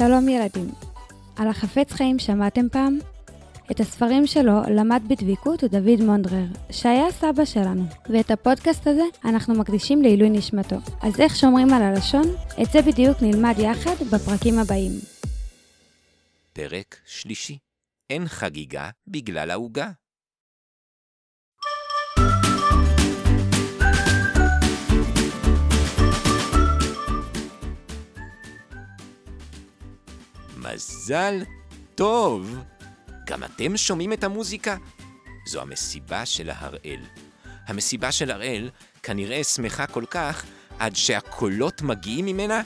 שלום ילדים. על החפץ חיים שמעתם פעם? את הספרים שלו למד בדביקות דוד מונדרר, שהיה סבא שלנו, ואת הפודקאסט הזה אנחנו מקדישים לעילוי נשמתו. אז איך שומרים על הלשון? את זה בדיוק נלמד יחד בפרקים הבאים. פרק שלישי. אין חגיגה בגלל העוגה. מזל טוב! גם אתם שומעים את המוזיקה? זו המסיבה של ההראל. המסיבה של הראל כנראה שמחה כל כך עד שהקולות מגיעים ממנה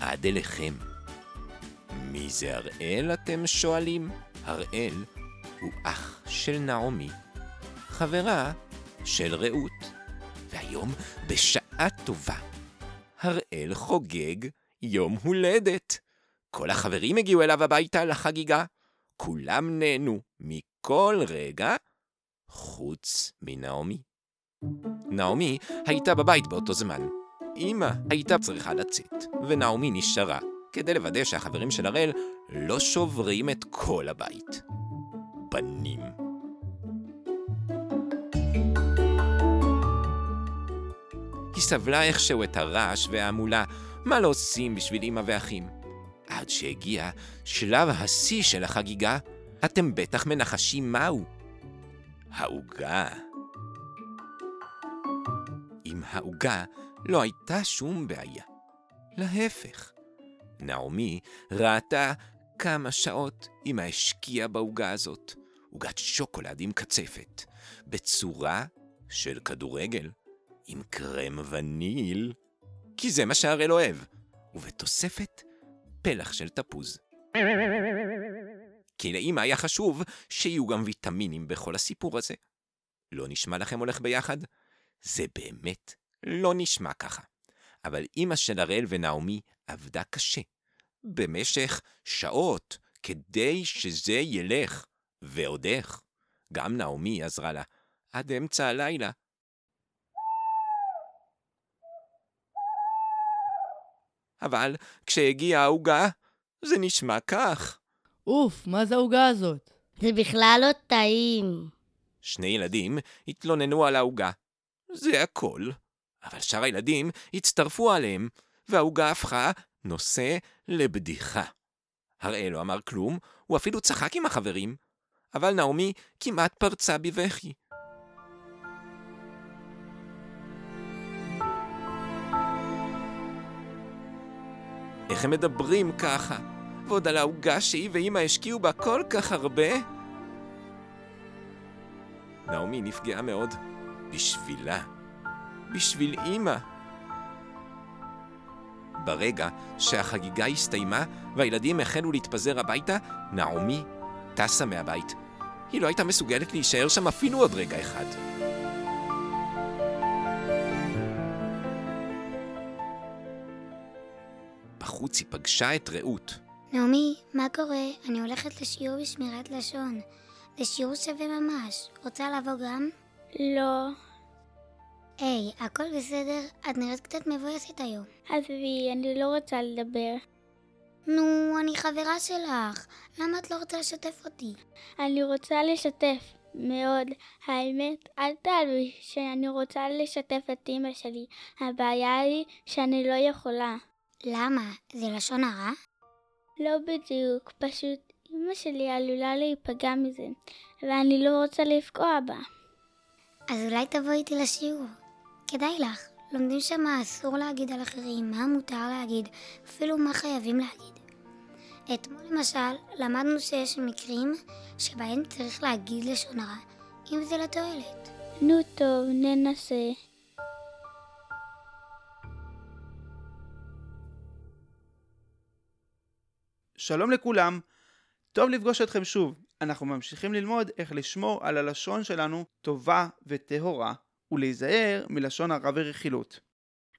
עד אליכם. מי זה הראל, אתם שואלים? הראל הוא אח של נעמי, חברה של רעות. והיום, בשעה טובה, הראל חוגג יום הולדת. כל החברים הגיעו אליו הביתה לחגיגה. כולם נהנו מכל רגע, חוץ מנעמי. נעמי הייתה בבית באותו זמן. אמא הייתה צריכה לצאת, ונעמי נשארה, כדי לוודא שהחברים של הראל לא שוברים את כל הבית. בנים. היא סבלה איכשהו את הרעש וההמולה, מה לא עושים בשביל אמא ואחים? עד שהגיע שלב השיא של החגיגה, אתם בטח מנחשים מהו. העוגה. עם העוגה לא הייתה שום בעיה. להפך, נעמי ראתה כמה שעות אמא השקיעה בעוגה הזאת. עוגת שוקולד עם קצפת, בצורה של כדורגל, עם קרם וניל, כי זה מה שהראל אוהב, ובתוספת פלח של תפוז. כי לאמא היה חשוב שיהיו גם ויטמינים בכל הסיפור הזה. לא נשמע לכם הולך ביחד? זה באמת לא נשמע ככה. אבל אמא של הראל ונעמי עבדה קשה, במשך שעות, כדי שזה ילך, ועוד איך. גם נעמי עזרה לה, עד אמצע הלילה. אבל כשהגיעה העוגה, זה נשמע כך. אוף, מה זה העוגה הזאת? זה בכלל לא טעים. שני ילדים התלוננו על העוגה. זה הכל. אבל שאר הילדים הצטרפו עליהם, והעוגה הפכה נושא לבדיחה. הראל לא אמר כלום, הוא אפילו צחק עם החברים, אבל נעמי כמעט פרצה בבכי. איך הם מדברים ככה? ועוד על העוגה שהיא ואימא השקיעו בה כל כך הרבה? נעמי נפגעה מאוד. בשבילה. בשביל אימא. ברגע שהחגיגה הסתיימה והילדים החלו להתפזר הביתה, נעמי טסה מהבית. היא לא הייתה מסוגלת להישאר שם אפילו עוד רגע אחד. בחוץ היא פגשה את רעות. נעמי, מה קורה? אני הולכת לשיעור בשמירת לשון. זה שיעור שווה ממש. רוצה לבוא גם? לא. היי, הכל בסדר? את נראית קצת מבואסת היום. עזבי, אני לא רוצה לדבר. נו, אני חברה שלך. למה את לא רוצה לשתף אותי? אני רוצה לשתף. מאוד. האמת, אל תעלוי שאני רוצה לשתף את אמא שלי. הבעיה היא שאני לא יכולה. למה? זה לשון הרע? לא בדיוק, פשוט אמא שלי עלולה להיפגע מזה, ואני לא רוצה לפגוע בה. אז אולי תבואי איתי לשיעור. כדאי לך. לומדים שם מה אסור להגיד על אחרים, מה מותר להגיד, אפילו מה חייבים להגיד. אתמול למשל למדנו שיש מקרים שבהם צריך להגיד לשון הרע, אם זה לתועלת. נו טוב, ננסה. שלום לכולם, טוב לפגוש אתכם שוב. אנחנו ממשיכים ללמוד איך לשמור על הלשון שלנו טובה וטהורה, ולהיזהר מלשון הרע ורכילות.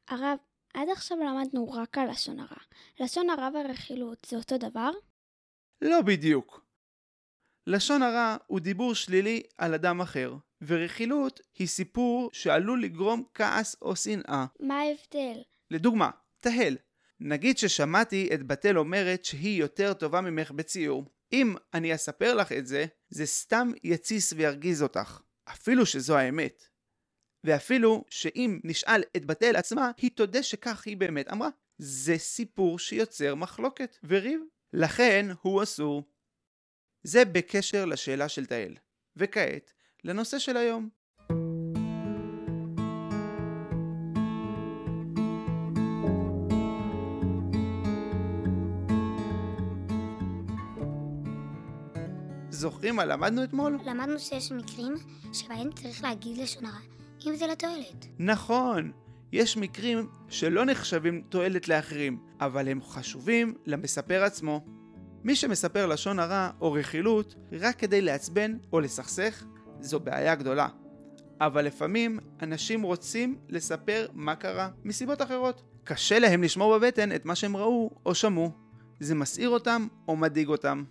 הרב, עד עכשיו למדנו רק על לשון הרע. לשון הרע ורכילות זה אותו דבר? לא בדיוק. לשון הרע הוא דיבור שלילי על אדם אחר, ורכילות היא סיפור שעלול לגרום כעס או שנאה. מה ההבדל? לדוגמה, תהל. נגיד ששמעתי את בתל אומרת שהיא יותר טובה ממך בציור. אם אני אספר לך את זה, זה סתם יתסיס וירגיז אותך. אפילו שזו האמת. ואפילו שאם נשאל את בתל עצמה, היא תודה שכך היא באמת אמרה. זה סיפור שיוצר מחלוקת וריב. לכן הוא אסור. זה בקשר לשאלה של תהל. וכעת, לנושא של היום. זוכרים מה למדנו אתמול? למדנו שיש מקרים שבהם צריך להגיד לשון הרע, אם זה לתועלת. נכון, יש מקרים שלא נחשבים תועלת לאחרים, אבל הם חשובים למספר עצמו. מי שמספר לשון הרע או רכילות רק כדי לעצבן או לסכסך, זו בעיה גדולה. אבל לפעמים אנשים רוצים לספר מה קרה מסיבות אחרות. קשה להם לשמור בבטן את מה שהם ראו או שמעו. זה מסעיר אותם או מדאיג אותם.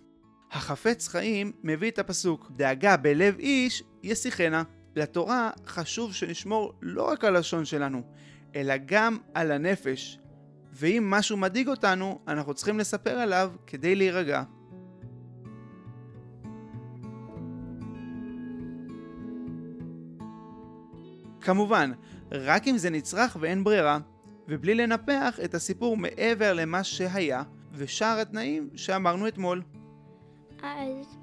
החפץ חיים מביא את הפסוק דאגה בלב איש ישיחנה. לתורה חשוב שנשמור לא רק על הלשון שלנו, אלא גם על הנפש. ואם משהו מדאיג אותנו, אנחנו צריכים לספר עליו כדי להירגע. כמובן, רק אם זה נצרך ואין ברירה, ובלי לנפח את הסיפור מעבר למה שהיה, ושאר התנאים שאמרנו אתמול. אז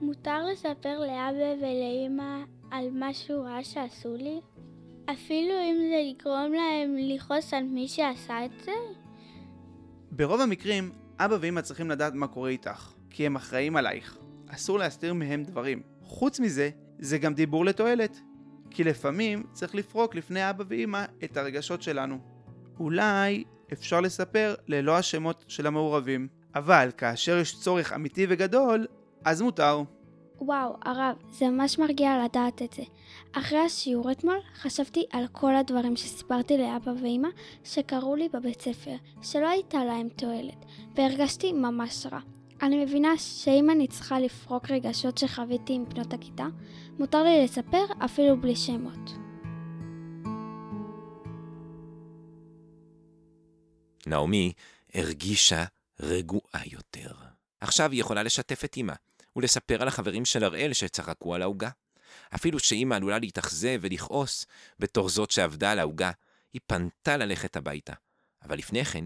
מותר לספר לאבא ולאמא על משהו רע שעשו לי? אפילו אם זה יגרום להם לכעוס על מי שעשה את זה? ברוב המקרים, אבא ואמא צריכים לדעת מה קורה איתך, כי הם אחראים עלייך. אסור להסתיר מהם דברים. חוץ מזה, זה גם דיבור לתועלת. כי לפעמים צריך לפרוק לפני אבא ואמא את הרגשות שלנו. אולי אפשר לספר ללא השמות של המעורבים, אבל כאשר יש צורך אמיתי וגדול, אז מותר. וואו, הרב, זה ממש מרגיע לדעת את זה. אחרי השיעור אתמול חשבתי על כל הדברים שסיפרתי לאבא ואמא שקרו לי בבית ספר, שלא הייתה להם תועלת, והרגשתי ממש רע. אני מבינה שאם אני צריכה לפרוק רגשות שחוויתי עם בנות הכיתה, מותר לי לספר אפילו בלי שמות. נעמי הרגישה רגועה יותר. עכשיו היא יכולה לשתף את אמא, ולספר על החברים של הראל שצחקו על העוגה. אפילו שאמא עלולה להתאכזב ולכעוס בתור זאת שעבדה על העוגה, היא פנתה ללכת הביתה. אבל לפני כן,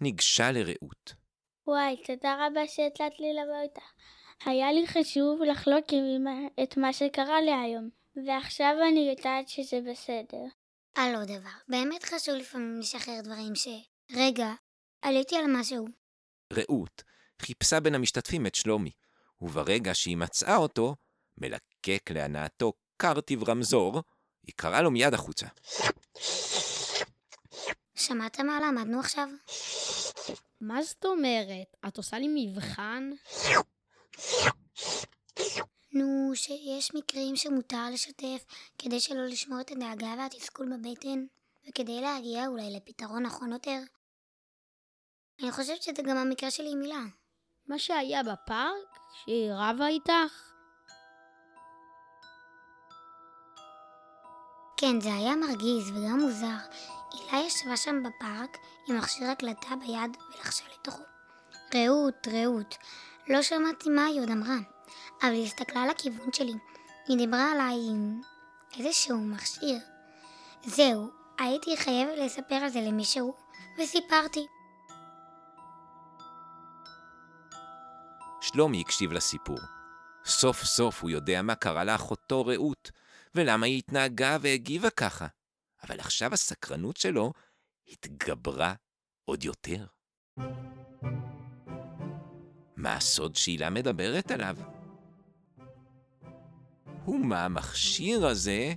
ניגשה לרעות. וואי, תודה רבה שהצלחת לי לבוא איתך. היה לי חשוב לחלוק עם אמא את מה שקרה לי היום, ועכשיו אני יודעת שזה בסדר. על עוד דבר, באמת חשוב לפעמים לשחרר דברים ש... רגע, עליתי על משהו. רעות חיפשה בין המשתתפים את שלומי, וברגע שהיא מצאה אותו, מלקק להנאתו קרטיב רמזור, היא קראה לו מיד החוצה. שמעת מה למדנו עכשיו? מה זאת אומרת? את עושה לי מבחן? נו, שיש מקרים שמותר לשתף כדי שלא לשמור את הדאגה והתסכול בבטן, וכדי להגיע אולי לפתרון נכון יותר. אני חושבת שזה גם המקרה שלי עם מילה. מה שהיה בפארק? שהיא רבה איתך? כן, זה היה מרגיז וגם מוזר. הילה ישבה שם בפארק עם מכשיר הקלטה ביד ולחשה לתוכו. רעות, רעות. לא שמעתי מה היא עוד אמרה, אבל היא הסתכלה לכיוון שלי. היא דיברה עליי עם איזשהו מכשיר. זהו, הייתי חייבת לספר על זה למישהו, וסיפרתי. שלומי הקשיב לסיפור. סוף סוף הוא יודע מה קרה לאחותו רעות, ולמה היא התנהגה והגיבה ככה. אבל עכשיו הסקרנות שלו התגברה עוד יותר. מה הסוד שהילה מדברת עליו? ומה המכשיר הזה?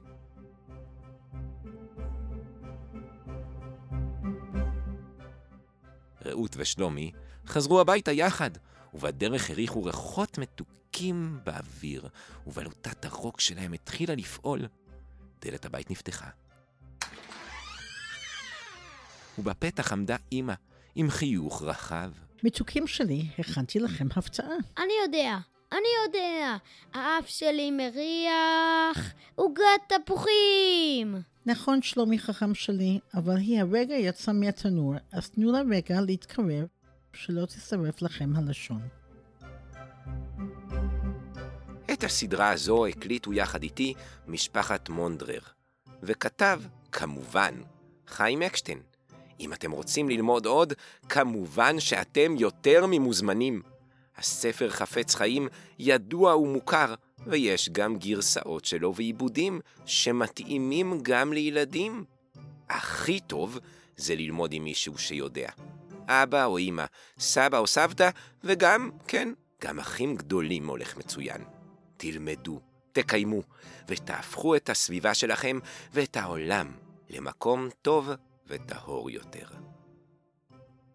רעות ושלומי חזרו הביתה יחד, ובדרך הריחו ריחות מתוקים באוויר, ובלוטת הרוק שלהם התחילה לפעול. דלת הבית נפתחה. ובפתח עמדה אמא, עם חיוך רחב. מתוקים שלי, הכנתי לכם הפצעה. אני יודע, אני יודע. האף שלי מריח עוגת תפוחים. נכון, שלומי חכם שלי, אבל היא הרגע יצאה מהתנור, אז תנו לה רגע להתקרב, שלא תשרף לכם הלשון. את הסדרה הזו הקליטו יחד איתי משפחת מונדרר, וכתב, כמובן, חיים אקשטיין. אם אתם רוצים ללמוד עוד, כמובן שאתם יותר ממוזמנים. הספר חפץ חיים ידוע ומוכר, ויש גם גרסאות שלו ועיבודים שמתאימים גם לילדים. הכי טוב זה ללמוד עם מישהו שיודע. אבא או אמא, סבא או סבתא, וגם, כן, גם אחים גדולים הולך מצוין. תלמדו, תקיימו, ותהפכו את הסביבה שלכם ואת העולם למקום טוב וטהור יותר.